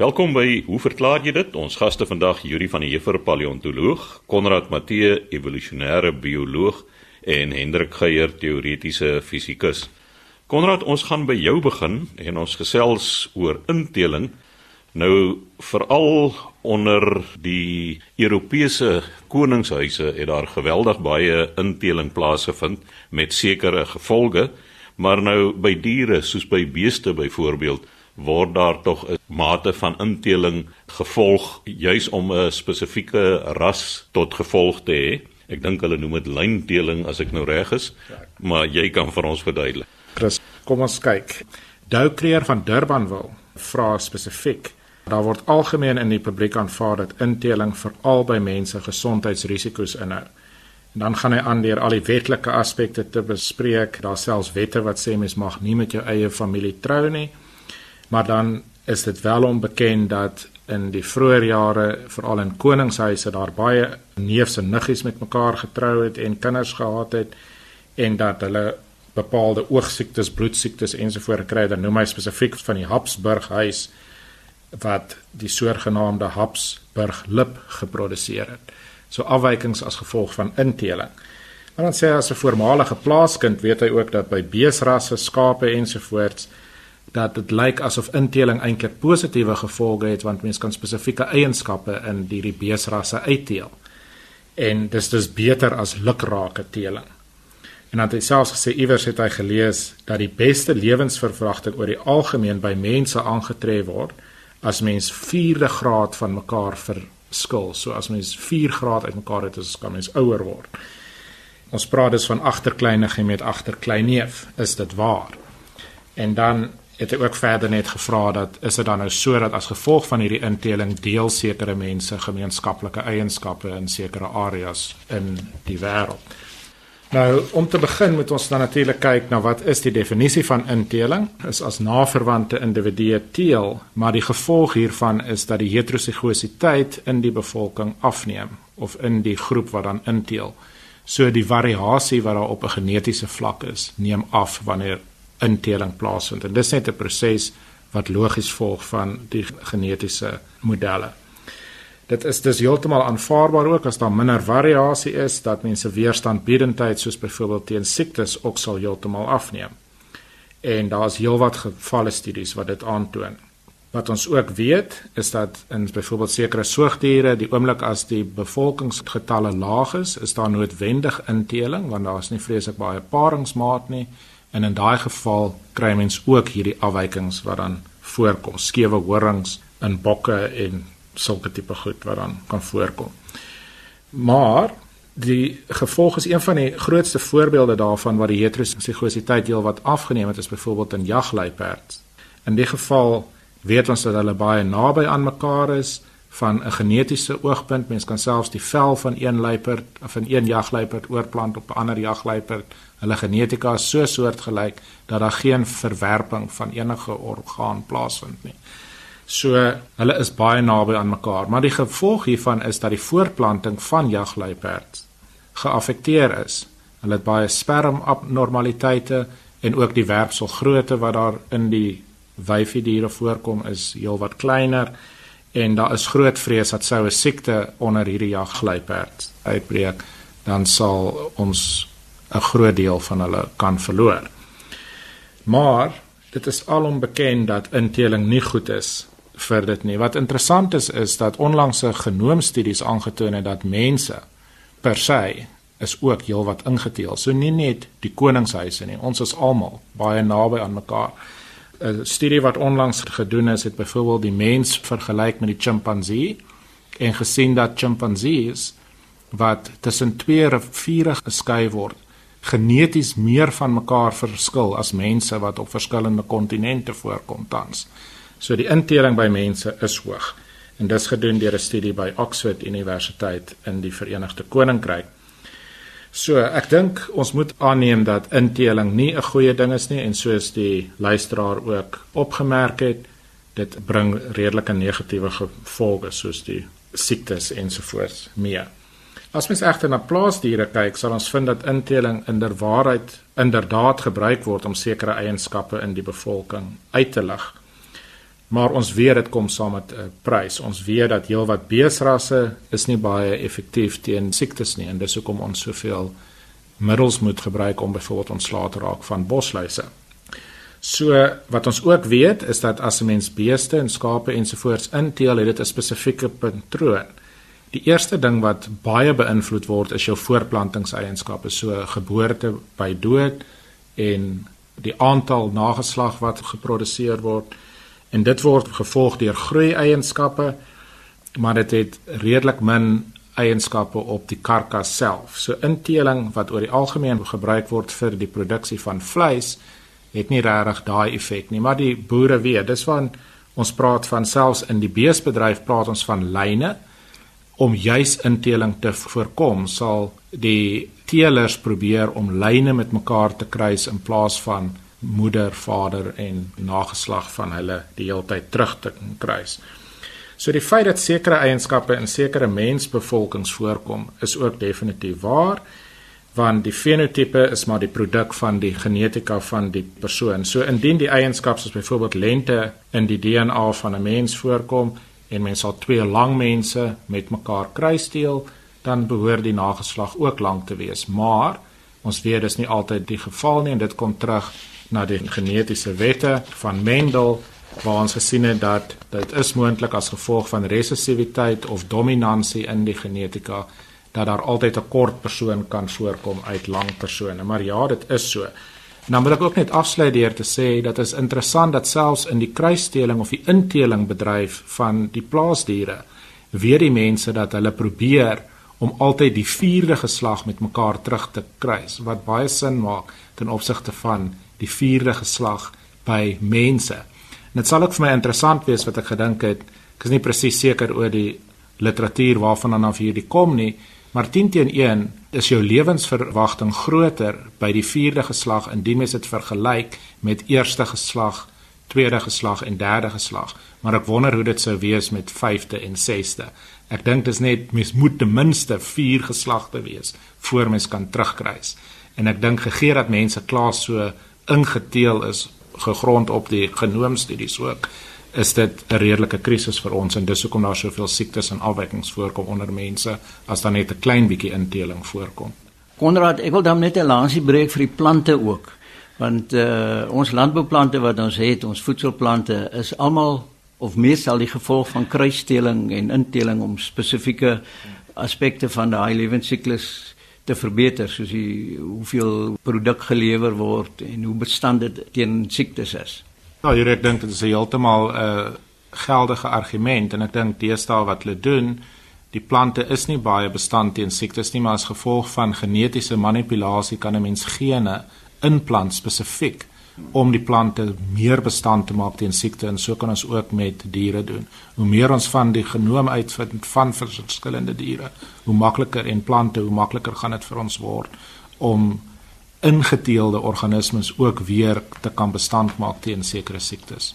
Welkom by Hoe verklaar jy dit? Ons gaste vandag Yuri van die Heever paleontoloog, Konrad Matthee evolusionêre bioloog en Hendrik Geier teoretiese fisikus. Konrad, ons gaan by jou begin en ons gesels oor inteling. Nou veral onder die Europese koningshuise het daar geweldig baie inteling plaasgevind met sekere gevolge, maar nou by diere soos by beeste byvoorbeeld word daar tog 'n mate van inteling gevolg juis om 'n spesifieke ras tot gevolg te hê. Ek dink hulle noem dit lynteling as ek nou reg is, maar jy kan vir ons verduidelik. Chris, kom ons kyk. Dou Creer van Durbanville vra spesifiek Daar word algemeen in die publiek aanvaar dat inteling veral by mense gesondheidsrisiko's inhou. En dan gaan hy aan deur al die wetlike aspekte te bespreek. Daar selfs wette wat sê mens mag nie met jou eie familie trou nie. Maar dan is dit wel onbekend dat in die vroeë jare, veral in koningshuise, daar baie neefs en niggies met mekaar getrou het en kinders gehad het en dat hulle bepaalde oogsiektes, bloedsiektes ensovoorts het. Dan noem hy spesifiek van die Habsburg huis wat die soorgenaamde Habsburg lip geproduseer het. So afwykings as gevolg van inteling. Maar dan sê hy as 'n voormalige plaaskind weet hy ook dat by beesrasse, skape ensovoorts dat dit lyk asof inteling eintlik positiewe gevolge het want mense kan spesifieke eienskappe in hierdie beesrasse uitteel. En dis dus beter as lukrake teeling. En dan het hy selfs gesê iewers het hy gelees dat die beste lewensverwagting oor die algemeen by mense aangetref word as mens 4de graad van mekaar verskil. So as mens 4 graad uitmekaar het, is kan mens ouer word. Ons praat dus van agterkleinige met agterkleinneef, is dit waar? En dan het ek ook verder net gevra dat is dit dan nou so dat as gevolg van hierdie inteling deel sekere mense gemeenskaplike eienskappe in sekere areas in die wêreld. Nou om te begin moet ons dan natuurlik kyk na wat is die definisie van inteling? Is as naverwante individue teel, maar die gevolg hiervan is dat die heterosigositeit in die bevolking afneem of in die groep wat dan inteel. So die variasie wat daar op 'n genetiese vlak is, neem af wanneer inteling plaasvind. En dis net 'n proses wat logies volg van die genetiese modelle. Dit is dus heeltemal aanvaarbaar ook as daar minder variasie is dat mense weerstandbiedendheid soos byvoorbeeld teen siektes ook sal heeltemal afneem. En daar's heelwat gevalle studies wat dit aantoon. Wat ons ook weet is dat in byvoorbeeld sekere soogdiere, die oomblik as die bevolkingsgetalle laag is, is daar noodwendig inteling want daar is nie vreeslik baie paringsmaat nie en in daai geval kry mens ook hierdie afwykings wat dan voorkom, skewe horings in bokke en sulke tipe goed wat dan kan voorkom. Maar die gevolg is een van die grootste voorbeelde daarvan waar die heterosigositeit deel wat afgeneem het is byvoorbeeld in jagluiperds. In die geval weet ons dat hulle baie naby aan mekaar is van 'n genetiese oogpunt. Mens kan selfs die vel van een luiperd of van een jagluiperd oorplant op 'n ander jagluiperd. Hulle genetika is so soortgelyk dat daar geen verwerping van enige orgaan plaasvind nie. So hulle is baie naby aan mekaar, maar die gevolg hiervan is dat die voortplanting van jagluiperds geaffekteer is. Hulle het baie sperm abnormaliteite en ook die werpselgrootte wat daar in die wyfie diere voorkom is heelwat kleiner en daar is groot vrees dat sou 'n siekte onder hierdie jagluiperds uitbreek, dan sal ons 'n groot deel van hulle kan verloor. Maar dit is alom bekend dat inteling nie goed is vir dit nie. Wat interessant is is dat onlangse genoomstudies aangetoon het dat mense per se is ook heelwat ingeteel. So nie net die koningshuise nie, ons is almal baie naby aan mekaar. 'n Studie wat onlangs gedoen is, het byvoorbeeld die mens vergelyk met die chimpansee en gesien dat chimpansees wat tussen twee riviere geskei word, geneties meer van mekaar verskil as mense wat op verskillende kontinente voorkom tans. So die inteling by mense is hoog. En dis gedoen deur 'n studie by Oxford Universiteit in die Verenigde Koninkryk. So ek dink ons moet aanneem dat inteling nie 'n goeie ding is nie en soos die luisteraar ook opgemerk het, dit bring redelike negatiewe gevolge soos die siektes ensovoorts mee. As mens egter na plaasdiere kyk, sal ons vind dat inteling inderwaarheid inderdaad gebruik word om sekere eienskappe in die bevolking uit te lig Maar ons weet dit kom saam met 'n uh, prys. Ons weet dat heelwat beesrasse is nie baie effektief teen siektes nie en dis hoekom ons soveel middels moet gebruik om byvoorbeeld ontslae te raak van bosluise. So wat ons ook weet is dat as 'n mens beeste en skape ensovoorts inteel, het dit 'n spesifieke patroon. Die eerste ding wat baie beïnvloed word is jou voortplantingseienskappe, so geboorte by dood en die aantal nageslag wat geproduseer word. En dit word gevolg deur groei eienskappe, maar dit het redelik min eienskappe op die karkas self. So inteling wat oor die algemeen gebruik word vir die produksie van vleis het nie regtig daai effek nie, maar die boere weet, dis van ons praat van selfs in die beesbedryf praat ons van lyne om juis inteling te voorkom, sal die teelers probeer om lyne met mekaar te kruis in plaas van moeder, vader en nageslag van hulle die hele tyd terug te kruis. So die feit dat sekere eienskappe in sekere mensbevolkings voorkom, is ook definitief waar want die fenotipe is maar die produk van die genetika van die persoon. So indien die eienskappe soos byvoorbeeld lente in die DNA van 'n mens voorkom en mens sal twee lang mense met mekaar kruisdeel, dan behoort die nageslag ook lank te wees. Maar ons weet dis nie altyd die geval nie en dit kom terug na die genetiese wette van Mendel waar ons gesien het dat dit is moontlik as gevolg van resessiwiteit of dominansie in die genetika dat daar altyd 'n kort persoon kan voorkom uit lang persone, maar ja, dit is so. Dan wil ek ook net afsluit deur te sê dat is interessant dat selfs in die kruisstelling of die inteling bedryf van die plaasdiere weer die mense dat hulle probeer om altyd die vierde geslag met mekaar terug te kruis wat baie sin maak ten opsigte van die vierde geslag by mense. En dit sal ook vir my interessant wees wat ek gedink het. Ek is nie presies seker oor die literatuur waarvan dan af hierdie kom nie, Maar 10 teen 1 is jou lewensverwagting groter by die 4de geslag indien mens dit vergelyk met eerste geslag, tweede geslag en derde geslag. Maar ek wonder hoe dit sou wees met 5de en 6de. Ek dink dit is net mens moet ten minste 4 geslagte wees voor mens kan terugkruis. En ek dink gegee dat mense klaar so ingeteel is gegrond op die genoomstudies ook is dit 'n redelike krisis vir ons en dis hoekom daar soveel siektes en afwykings voorkom onder mense as dan net 'n klein bietjie inteling voorkom. Konrad, ek wil dan net 'n lansie breek vir die plante ook. Want uh ons landbouplante wat ons het, ons voedselplante is almal of meestal die gevolg van kruisstelling en inteling om spesifieke aspekte van daai lewensiklus te verbeter soos die hoeveel produk gelewer word en hoe bestand dit teen siektes is. Nou, hier ek dink dit is heeltemal 'n uh, geldige argument en ek dink deesdae wat hulle doen, die plante is nie baie bestand teen siektes nie, maar as gevolg van genetiese manipulasie kan 'n mens gene inplant spesifiek om die plante meer bestand te maak teen siekte en so kan ons ook met diere doen. Hoe meer ons van die genoom uitvind van verskillende diere, hoe makliker en plante, hoe makliker gaan dit vir ons word om ingeteelde organismes ook weer te kan bestand maak teen sekere siektes.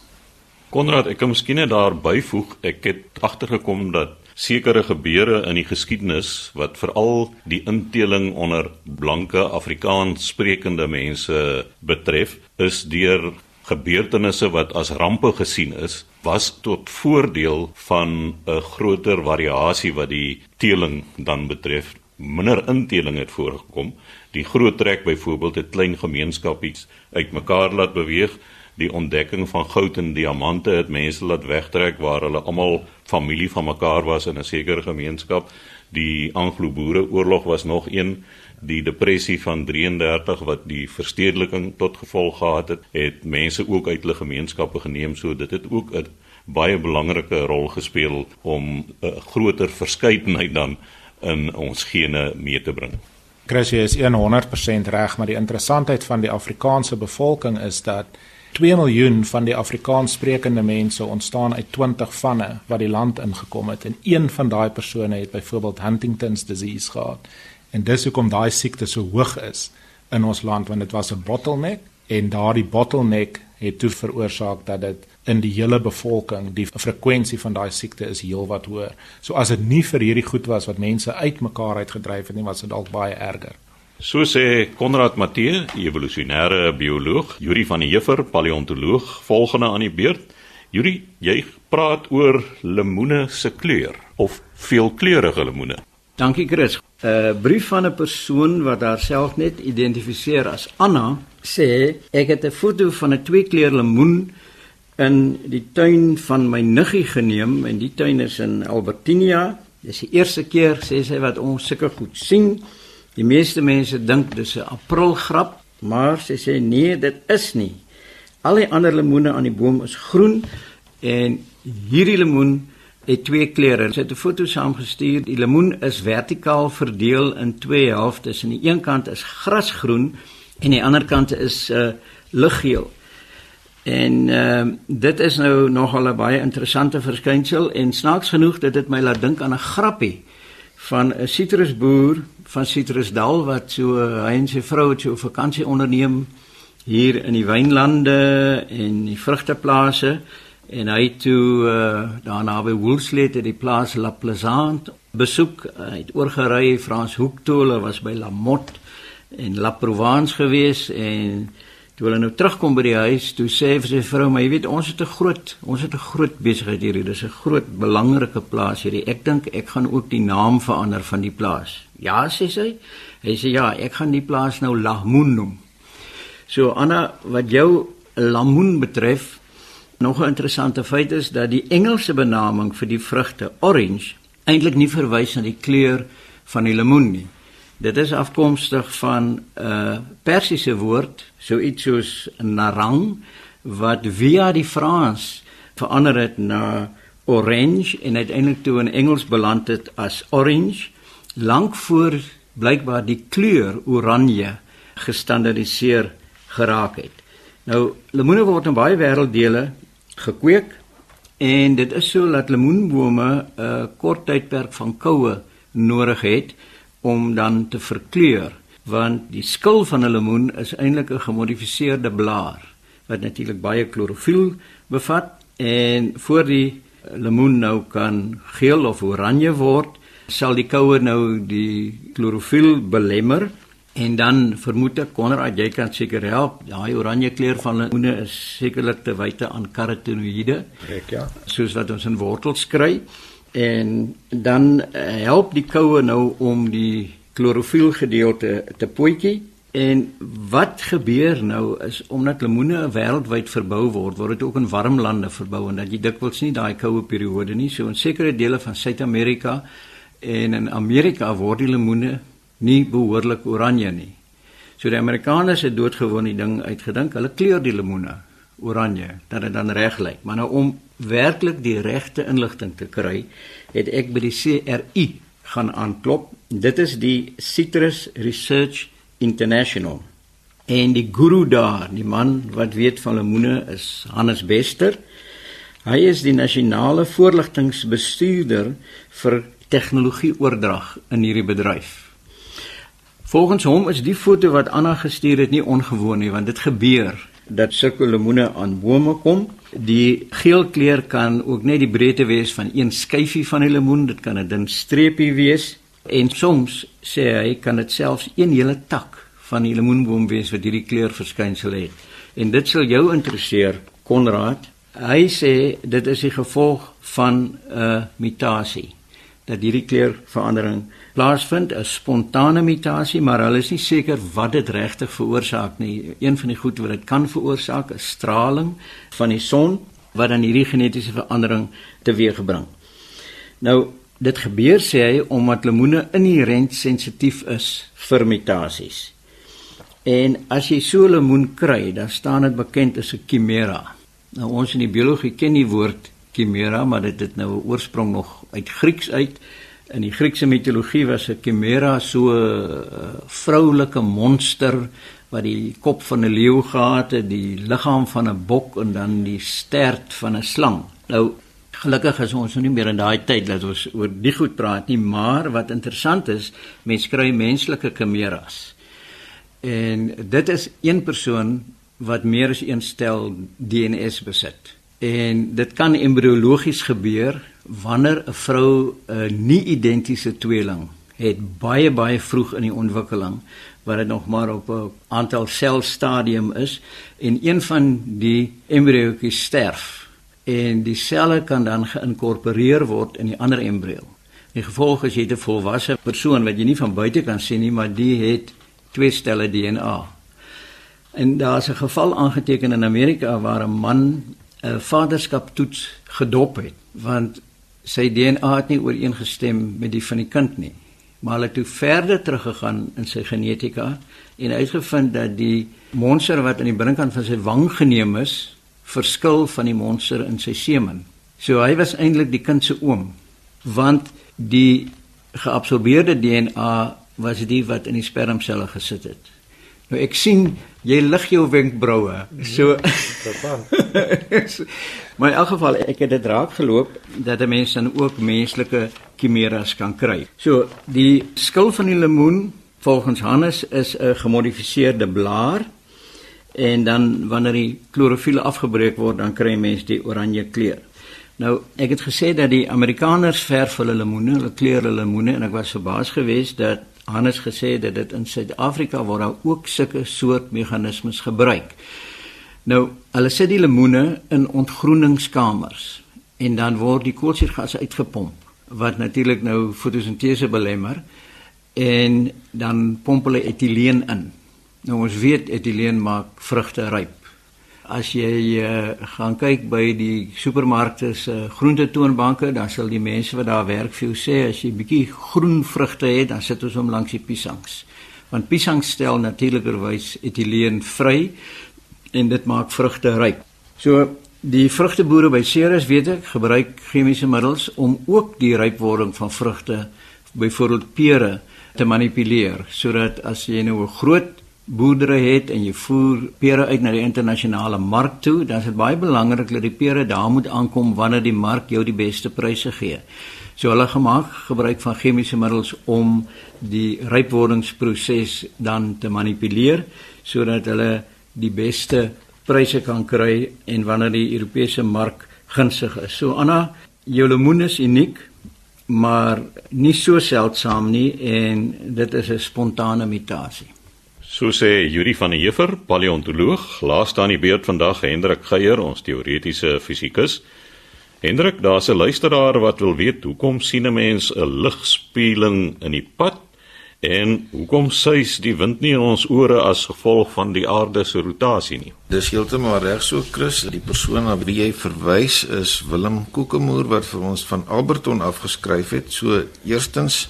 Konrad, ek kan miskien net daar byvoeg, ek het agtergekom dat sekere gebeure in die geskiedenis wat veral die inteling onder blanke Afrikaans sprekende mense betref, is deur gebeurtenisse wat as rampe gesien is, was tot voordeel van 'n groter variasie wat die teeling dan betref. Minder inteling het voorgekom die groot trek byvoorbeeld het klein gemeenskappies uitmekaar laat beweeg die ontdekking van goud en diamante het mense laat wegtrek waar hulle almal familie van mekaar was in 'n sekere gemeenskap. Die Anglo-Boereoorlog was nog een. Die depressie van 33 wat die verstedeliking tot gevolg gehad het het mense ook uit hulle gemeenskappe geneem. So dit het ook 'n baie belangrike rol gespeel om 'n groter verskeidenheid dan in ons gene mee te bring. Chris is 100% reg, maar die interessantheid van die Afrikaanse bevolking is dat 2 miljoen van die Afrikaanssprekende mense ontstaan uit 20 vanne wat die land ingekom het en een van daai persone het byvoorbeeld Huntington's disease gehad. En dis hoekom daai siekte so hoog is in ons land want dit was 'n bottleneck en daardie bottleneck het toe veroorsaak dat dit in die hele bevolking die frekwensie van daai siekte is heelwat hoër. So as dit nie vir hierdie goed was wat mense uitmekaar uitgedryf het nie, was dit dalk baie erger. So sê Konrad Matthee, evolusionêre bioloog, Yuri van die Heffer, paleontoloog, volgende aan die beurt Yuri, jy praat oor lemoene se kleur of veelkleurige lemoene. Dankie Chris. 'n uh, Brief van 'n persoon wat haarself net identifiseer as Anna sê ek het 'n foto van 'n tweekleur lemoen in die tuin van my niggie geneem en die tuin is in Albertinia. Dis die eerste keer sê sy wat ons sulke goed sien. Die meeste mense dink dis 'n Aprilgrap, maar sy sê nee, dit is nie. Al die ander lemoene aan die boom is groen en hierdie lemoen het twee kleure. Sy het 'n foto saamgestuur. Die lemoen is vertikaal verdeel in twee helftes. Aan die een kant is grasgroen en die ander kant is uh liggeel. En ehm uh, dit is nou nogal 'n baie interessante verskynsel en snaaks genoeg dat dit my laat dink aan 'n grappie van 'n sitrusboer van Citrusdal wat so hy en sy vrou het so 'n vakansie onderneem hier in die wynlande en die vrugteplase en hy toe uh, daarna by Woolsley het die plaas La Plaisante besoek. Hy het oorgery Frans Hoek toe hulle was by La Motte en La Provence gewees en toe hulle nou terugkom by die huis toe sê vir sy vrou maar jy weet ons het 'n groot ons het 'n groot besigheid hier dis 'n groot belangrike plaas hierdie. Ek dink ek gaan ook die naam verander van die plaas. Ja sê sy. Hy sê ja ek gaan die plaas nou La Moon noem. So Anna wat jou Lamoen betref Nog 'n interessante feit is dat die Engelse benaming vir die vrugte orange eintlik nie verwys na die kleur van die lemoen nie. Dit is afkomstig van 'n uh, Persiese woord, so iets soos narang wat via die Frans verander het na orange en uiteindelik toe in Engels beland het as orange lank voor blykbaar die kleur oranje gestandardiseer geraak het. Nou lemoene word in baie wêrelddele gekweek en dit is so dat lemoenbome 'n uh, kort tydperk van koue nodig het om dan te verkleur want die skil van 'n lemoen is eintlik 'n gemodifiseerde blaar wat natuurlik baie klorofiel bevat en voor die lemoen nou kan geel of oranje word sal die koue nou die klorofiel belemmer En dan vermoed ek Konrad jy kan seker help. Daai oranje kleur van lemoene is sekerlik te wyte aan karotenoïde. Reg ja. Soos wat ons in wortels kry. En dan uh, help die koue nou om die klorofiel gedeelte te potjie. En wat gebeur nou is omdat lemoene wêreldwyd verbou word, word dit ook in warm lande verbou en dat jy dikwels nie daai koue periode nie. So in sekere dele van Suid-Amerika en in Amerika word die lemoene nie behoorlik oranje nie. So die Amerikaners het doodgewoon die ding uitgedink. Hulle kleur die lemoene oranje dat dit dan reg lyk. Maar nou om werklik die regte inligting te kry, het ek by die CRI gaan aanklop. Dit is die Citrus Research International. En die guru daar, die man wat weet van lemoene is Hannes Bester. Hy is die nasionale voorligtingbestuurder vir tegnologieoordrag in hierdie bedryf. Volgens hom is die foto wat Anna gestuur het nie ongewoon nie want dit gebeur dat sulke lemoene aan bome kom. Die geel kleur kan ook net die breedte wees van een skyfie van 'n lemoen, dit kan 'n dun streepie wees en soms sê hy kan dit selfs een hele tak van die lemoenboom wees wat hierdie kleurverskynsel het. En dit sal jou interesseer, Konrad. Hy sê dit is die gevolg van 'n mutasie dat hierdie kleurverandering plaasvind, 'n spontane mutasie, maar hulle is nie seker wat dit regtig veroorsaak nie. Een van die goed wat dit kan veroorsaak is straling van die son wat dan hierdie genetiese verandering teweeggebring. Nou, dit gebeur sê hy omdat lemoene inherënt sensitief is vir mutasies. En as jy so 'n lemoen kry, dan staan dit bekend as 'n chimera. Nou ons in die biologie ken die woord chimera, maar dit het nou 'n oorsprong nog uit Grieks uit. In die Griekse mitologie was 'n chimera so 'n uh, vroulike monster wat die kop van 'n leeu gehad het, die liggaam van 'n bok en dan die stert van 'n slang. Nou gelukkig is ons nou nie meer in daai tyd dat ons oor die goed praat nie, maar wat interessant is, mense kry menslike chimeras. En dit is een persoon wat meer as een stel DNS besit. En dit kan embriologies gebeur wanneer 'n vrou 'n nie identiese tweeling het baie baie vroeg in die ontwikkeling waar dit nog maar op 'n aantal selstadium is en een van die embriootjies sterf en die selle kan dan geïnkorporeer word in die ander embrio. Die gevolg is jy 'n volwasse persoon wat jy nie van buite kan sien nie, maar die het twee stelle DNA. En daar's 'n geval aangeteken in Amerika waar 'n man 'n vaderskaptoets gedop het, want sy DNA het nie ooreengestem met die van die kind nie. Maar hulle het toe verder teruggegaan in sy genetika en uitgevind dat die monster wat aan die binnenkant van sy wang geneem is, verskil van die monster in sy semen. So hy was eintlik die kind se oom want die geabsorbeerde DNA was die wat in die spermselle gesit het. Nou ek sien jy lig jou wenkbroue. So Maar in elk geval ek het dit raak geloop dat 'n mens dan ook menslike chimeras kan kry. So die skil van die lemoen volgens Hannes is 'n gemodifiseerde blaar en dan wanneer die klorofiel afgebreek word dan kry mens die oranje kleur. Nou, ek het gesê dat die Amerikaners verf hulle lemoene, hulle kleur hulle lemoene en ek was verbaas geweest dat Hannes gesê dat dit in Suid-Afrika word daar ook sulke soort meganismes gebruik. Nou, hulle sit die lemoene in ontgroeningskamers en dan word die koolsuurgas uitgepomp wat natuurlik nou fotosintese belemmer en dan pomp hulle etieleen in. Nou ons weet etieleen maak vrugte ryp. As jy uh, gaan kyk by die supermarkte se uh, groentetoonbanke, dan sal die mense wat daar werk vir jou sê as jy bietjie groen vrugte het, dan sit ons hom langs die piesangs. Want piesangs stel natuurlikerwys etieleen vry en dit maak vrugte ryp. So die vrugteboere by Ceres weet ek gebruik chemiese middels om ook die rypwording van vrugte, byvoorbeeld pere, te manipuleer sodat as jy nou 'n groot boerdery het en jy voer pere uit na die internasionale mark toe, dan is dit baie belangrik dat die pere daar moet aankom wanneer die mark jou die beste pryse gee. So hulle gemaak gebruik van chemiese middels om die rypwordingsproses dan te manipuleer sodat hulle die beste pryse kan kry en wanneer die Europese mark gunstig is. So Anna, jou lemoen is uniek, maar nie so seldsaam nie en dit is 'n spontane mutasie. So sê Yuri van der Heever, paleontoloog, laaste aan die beurt vandag Hendrik Geier, ons teoretiese fisikus. Hendrik, daar's 'n luisteraar wat wil weet hoekom sien 'n mens 'n ligspeeling in die pad en hoekom suis die wind nie in ons ore as gevolg van die aarde se rotasie nie. Dis heeltemal reg so Chris, die persoon na wie jy verwys is Willem Kokemoer wat vir ons van Alberton afgeskryf het. So eerstens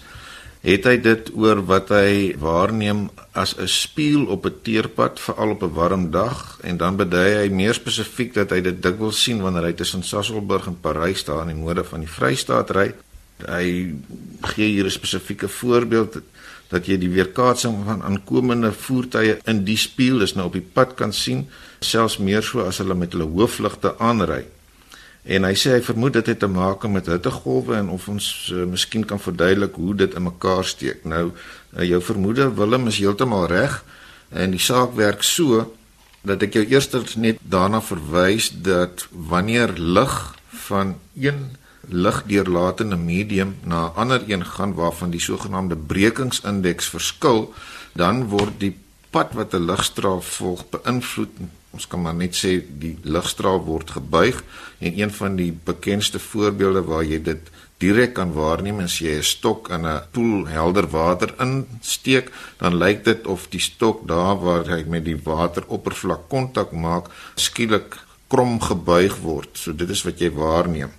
het hy dit oor wat hy waarneem as 'n spieël op 'n teerpad veral op 'n warm dag en dan bedui hy meer spesifiek dat hy dit dikwels sien wanneer hy tussen Sasolburg en Parys daar in die noorde van die Vrystaat ry. Hy gee hier 'n spesifieke voorbeeld dat jy die weerkaatsing van aankomende voertuie in die spieël is nou op die pad kan sien, selfs meer so as hulle met hulle hoofligte aanry. En hy sê hy vermoed dit het te maak met hittegolwe en of ons uh, miskien kan verduidelik hoe dit in mekaar steek. Nou uh, jou vermoede Willem is heeltemal reg en die saak werk so dat ek jou eers net daarna verwys dat wanneer lig van een ligdeurlatende medium na 'n ander een gaan waarvan die sogenaamde brekingsindeks verskil, dan word die pad wat 'n ligstraal volg beïnvloed. Ons kan maar net sê die ligstraal word gebuig en een van die bekendste voorbeelde waar jy dit direk kan waarneem as jy 'n stok in 'n poel helder water insteek dan lyk dit of die stok daar waar hy met die wateroppervlak kontak maak skielik krom gebuig word. So dit is wat jy waarneem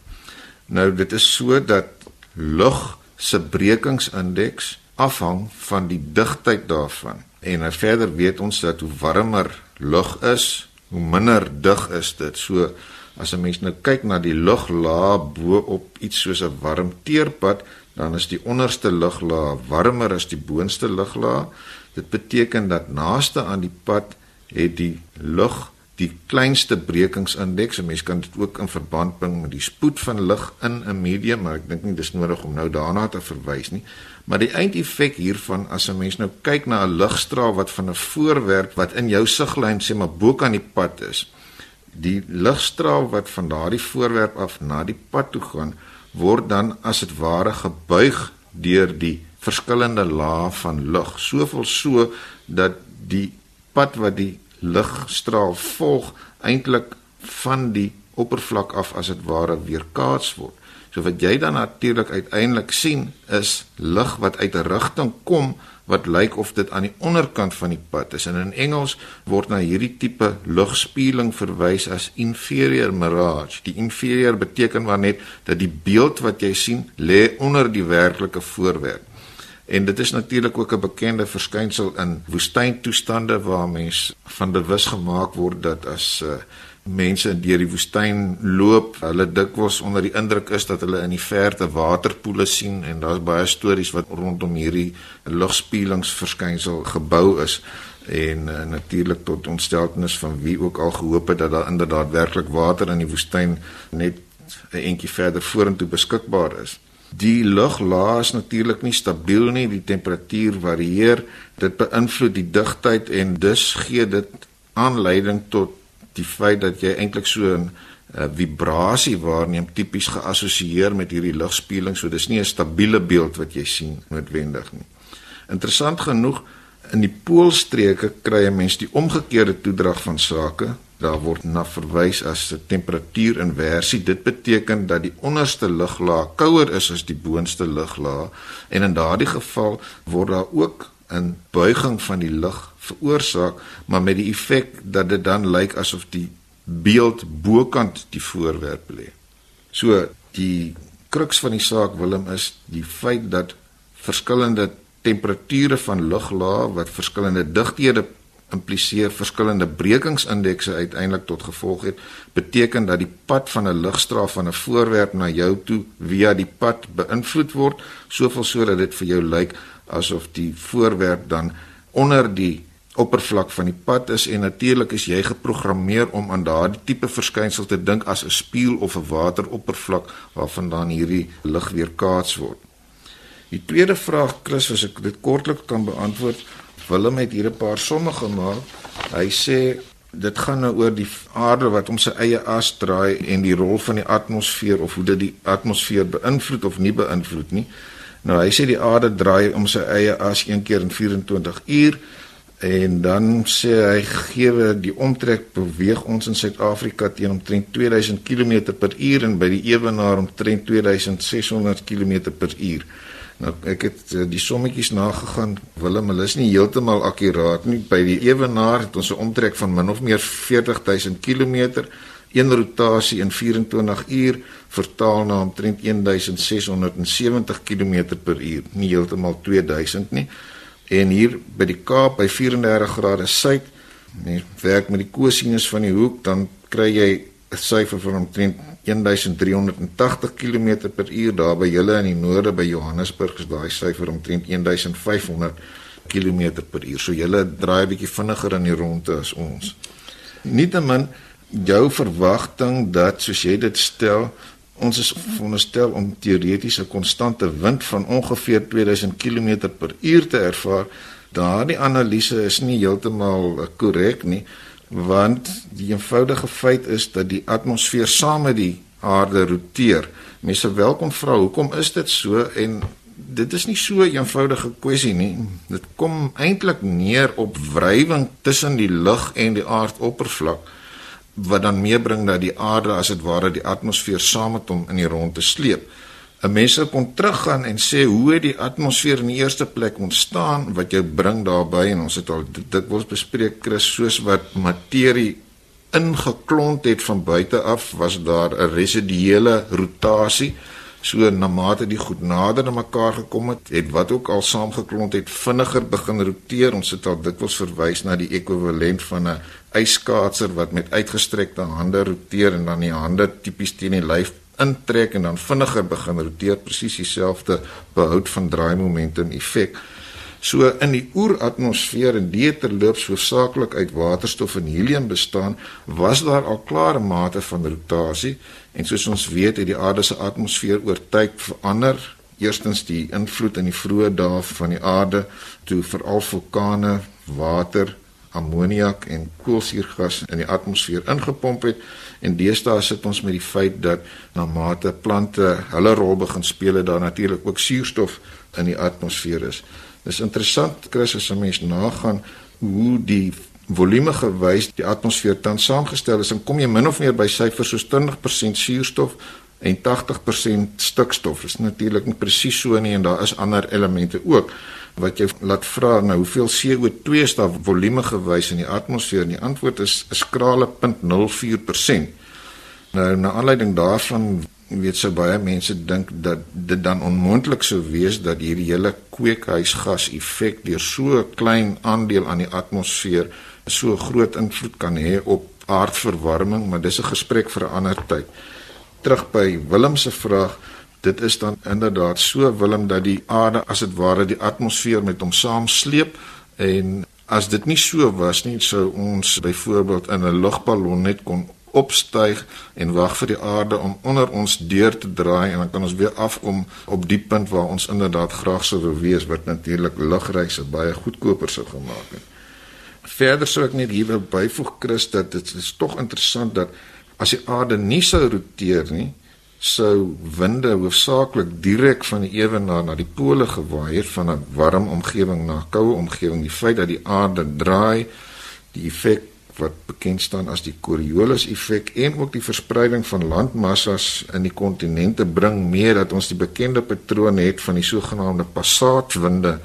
nou dit is so dat lug se brekingsindeks afhang van die digtheid daarvan en nou verder weet ons dat hoe warmer lug is, hoe minder dig is dit. So as 'n mens nou kyk na die luglaag bo op iets soos 'n warm teerpad, dan is die onderste luglaag warmer as die boonste luglaag. Dit beteken dat naaste aan die pad het die lug die kleinste brekingsindeks. 'n Mens kan dit ook in verband bring met die spoed van lig in 'n medium, maar ek dink nie dis nodig om nou daarna te verwys nie. Maar die eindeffek hiervan as 'n mens nou kyk na 'n ligstraal wat van 'n voorwerp wat in jou siglyn sê maar bo kan die pad is, die ligstraal wat van daardie voorwerp af na die pad toe gaan, word dan as dit ware gebuig deur die verskillende lae van lig. Soveel so dat die pad wat die ligstraal volg eintlik van die oppervlak af as dit ware weerkaats word. So wat jy dan natuurlik uiteindelik sien is lig wat uit 'n rigting kom wat lyk of dit aan die onderkant van die pad is. En in Engels word na hierdie tipe ligspieeling verwys as inferior mirage. Die inferior beteken maar net dat die beeld wat jy sien lê onder die werklike voorwerp. En dit is natuurlik ook 'n bekende verskynsel in woestyntoestande waar mens van bewus gemaak word dat as uh, mense deur die woestyn loop, hulle dikwels onder die indruk is dat hulle in die verte waterpoele sien en daar's baie stories wat rondom hierdie ligspielingsverskynsel gebou is en uh, natuurlik tot ontsteltenis van wie ook al gehoop het dat daar inderdaad werklik water in die woestyn net 'n entjie verder vorentoe beskikbaar is. Die luglaag is natuurlik nie stabiel nie, die temperatuur varieer, dit beïnvloed die digtheid en dus gee dit aanleiding tot die feit dat jy eintlik so 'n uh, vibrasie waarneem tipies geassosieer met hierdie ligspieeling so dis nie 'n stabiele beeld wat jy sien noodwendig nie. Interessant genoeg in die poolstreke kry 'n mens die omgekeerde toedrag van sake. Daar word na verwys as 'n temperatuurinversie. Dit beteken dat die onderste luglaag kouer is as die boonste luglaag en in daardie geval word daar ook 'n buiging van die lug veroorsaak, maar met die effek dat dit dan lyk asof die beeld bokant die voorwerp lê. So die kruks van die saak Willem is die feit dat verskillende temperature van luglaag wat verskillende digthede impliseer verskillende brekingsindekse uiteindelik tot gevolg het beteken dat die pad van 'n ligstraal van 'n voorwerp na jou toe via die pad beïnvloed word soveel sodat dit vir jou lyk asof die voorwerp dan onder die oppervlak van die pad is en natuurlik is jy geprogrammeer om aan daardie tipe verskynsel te dink as 'n spieël of 'n wateroppervlak waarvandaan hierdie lig weerkaats word. Die tweede vraag Chris, as ek dit kortliks kan beantwoord, Willem het hier 'n paar somme gemaak. Hy sê dit gaan nou oor die aarde wat om sy eie as draai en die rol van die atmosfeer of hoe dit die atmosfeer beïnvloed of nie beïnvloed nie. Nou hy sê die aarde draai om sy eie as een keer in 24 uur en dan sê hy gee die omtrek beweeg ons in Suid-Afrika teen omtrent 2000 km per uur en by die ewenaar omtrent 2600 km per uur. Nou ek het uh, die sommetjies nagegaan. Willem, hulle is nie heeltemal akkuraat nie. By die ewenaar het ons 'n omtrek van min of meer 40000 km. Een rotasie in 24 uur vertaal na omtrent 1670 km per uur. Nie heeltemal 2000 nie. En hier by die Kaap by 34 grade suid, mens werk met die kosinus van die hoek, dan kry jy 'n syfer van omtrent 1380 km per uur daar by julle in die noorde by Johannesburg is daai syfer omtrent 1500 km per uur. So julle draai 'n bietjie vinniger in die ronde as ons. Nietemin jou verwagting dat soos jy dit stel, ons is veronderstel om teoreties 'n konstante wind van ongeveer 2000 km per uur te ervaar. Daardie analise is nie heeltemal korrek nie want die eenvoudige feit is dat die atmosfeer saam met die aarde roteer. Mense welkom vra hoekom is dit so en dit is nie so 'n eenvoudige kwessie nie. Dit kom eintlik neer op wrywing tussen die lug en die aardoppervlak wat dan meebring dat die aarde as dit ware die atmosfeer saam met hom in die rondte sleep. 'n Mens sou kon teruggaan en sê hoe het die atmosfeer in die eerste plek ontstaan wat jou bring daarby? En ons het al word bespreek Chris soos wat materie ingeklont het van buite af was daar 'n residuele rotasie. So na mate die goed nader aan mekaar gekom het het wat ook al saamgeklont het vinniger begin roteer. Ons het al dikwels verwys na die ekwivalent van 'n yskaatser wat met uitgestrekte hande roteer en dan die hande tipies teen die lyf intrek en dan vinniger begin roteer presies dieselfde behoud van draaimomentum effek So in die oeratmosfeer en die terloops hoofsaaklik uit waterstof en helium bestaan, was daar al klare mate van rotasie en soos ons weet het die aarde se atmosfeer oor tyd verander. Eerstens die invloed in die vroeë dae van die aarde toe veral vulkane, water, ammoniak en koolsuurgas in die atmosfeer ingepomp het en deesdae sit ons met die feit dat na mate plante hulle rol begin speel, daar natuurlik ook suurstof in die atmosfeer is. Dis interessant Chris as 'n mens nagaan hoe die volume gewys die atmosfeer tans saamgestel is, dan kom jy min of meer by syfers soos 20% suurstof en 80% stikstof. Dit is natuurlik nie presies so nie en daar is ander elemente ook wat jy laat vra nou hoeveel CO2 is daar volume gewys in die atmosfeer en die antwoord is 'n skrale 0.04%. Nou na aanleiding daarvan weet sou baie mense dink dat dit dan onmoontlik sou wees dat hierdie hele kweekhuisgas effek deur so 'n klein aandeel aan die atmosfeer so groot invloed kan hê op aardverwarming, maar dis 'n gesprek vir 'n ander tyd. Terug by Willem se vraag, dit is dan inderdaad so Willem dat die aarde as dit ware die atmosfeer met hom saamsleep en as dit nie so was nie, sou ons byvoorbeeld in 'n lugballon net kon opstyg en wag vir die aarde om onder ons deur te draai en dan kan ons weer afkom op die punt waar ons inderdaad graag sou wil wees wat natuurlik lugreise baie goedkoper sou gemaak het. Verder sou ek net hier wil byvoeg Chris dat dit is tog interessant dat as die aarde nie sou roteer nie, sou winde hoofsaaklik direk van die ewenaar na die pole gewaai het van 'n warm omgewing na 'n koue omgewing. Die feit dat die aarde draai, die effek wat bekend staan as die Coriolis effek en ook die verspreiding van landmassas in die kontinente bring meer dat ons die bekende patroon het van die sogenaamde passatwinde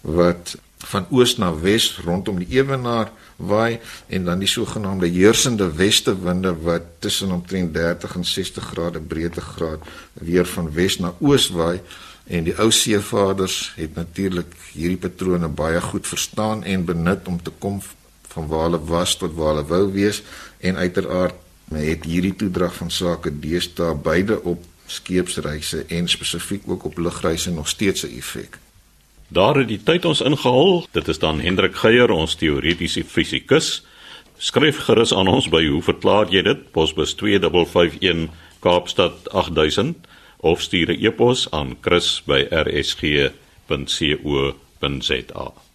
wat van oos na wes rondom die ewenaar waai en dan die sogenaamde heersende westewinde wat tussen omtrent 30 en 60 grade breedtegraad weer van wes na oos waai en die ou seevaders het natuurlik hierdie patrone baie goed verstaan en benut om te kom van waar hulle was tot waar hulle wou wees en uiteraard het hierdie toedrag van sake deesdae beide op skeepsreise en spesifiek ook op lugreise nog steeds 'n effek. Daar het die tyd ons ingehaal. Dit is dan Hendrik Geier, ons teoretiese fisikus. Skryf gerus aan ons by hoe verklaar jy dit? Posbus 2551 Kaapstad 8000 of stuur 'n e-pos aan chris@rsg.co.za.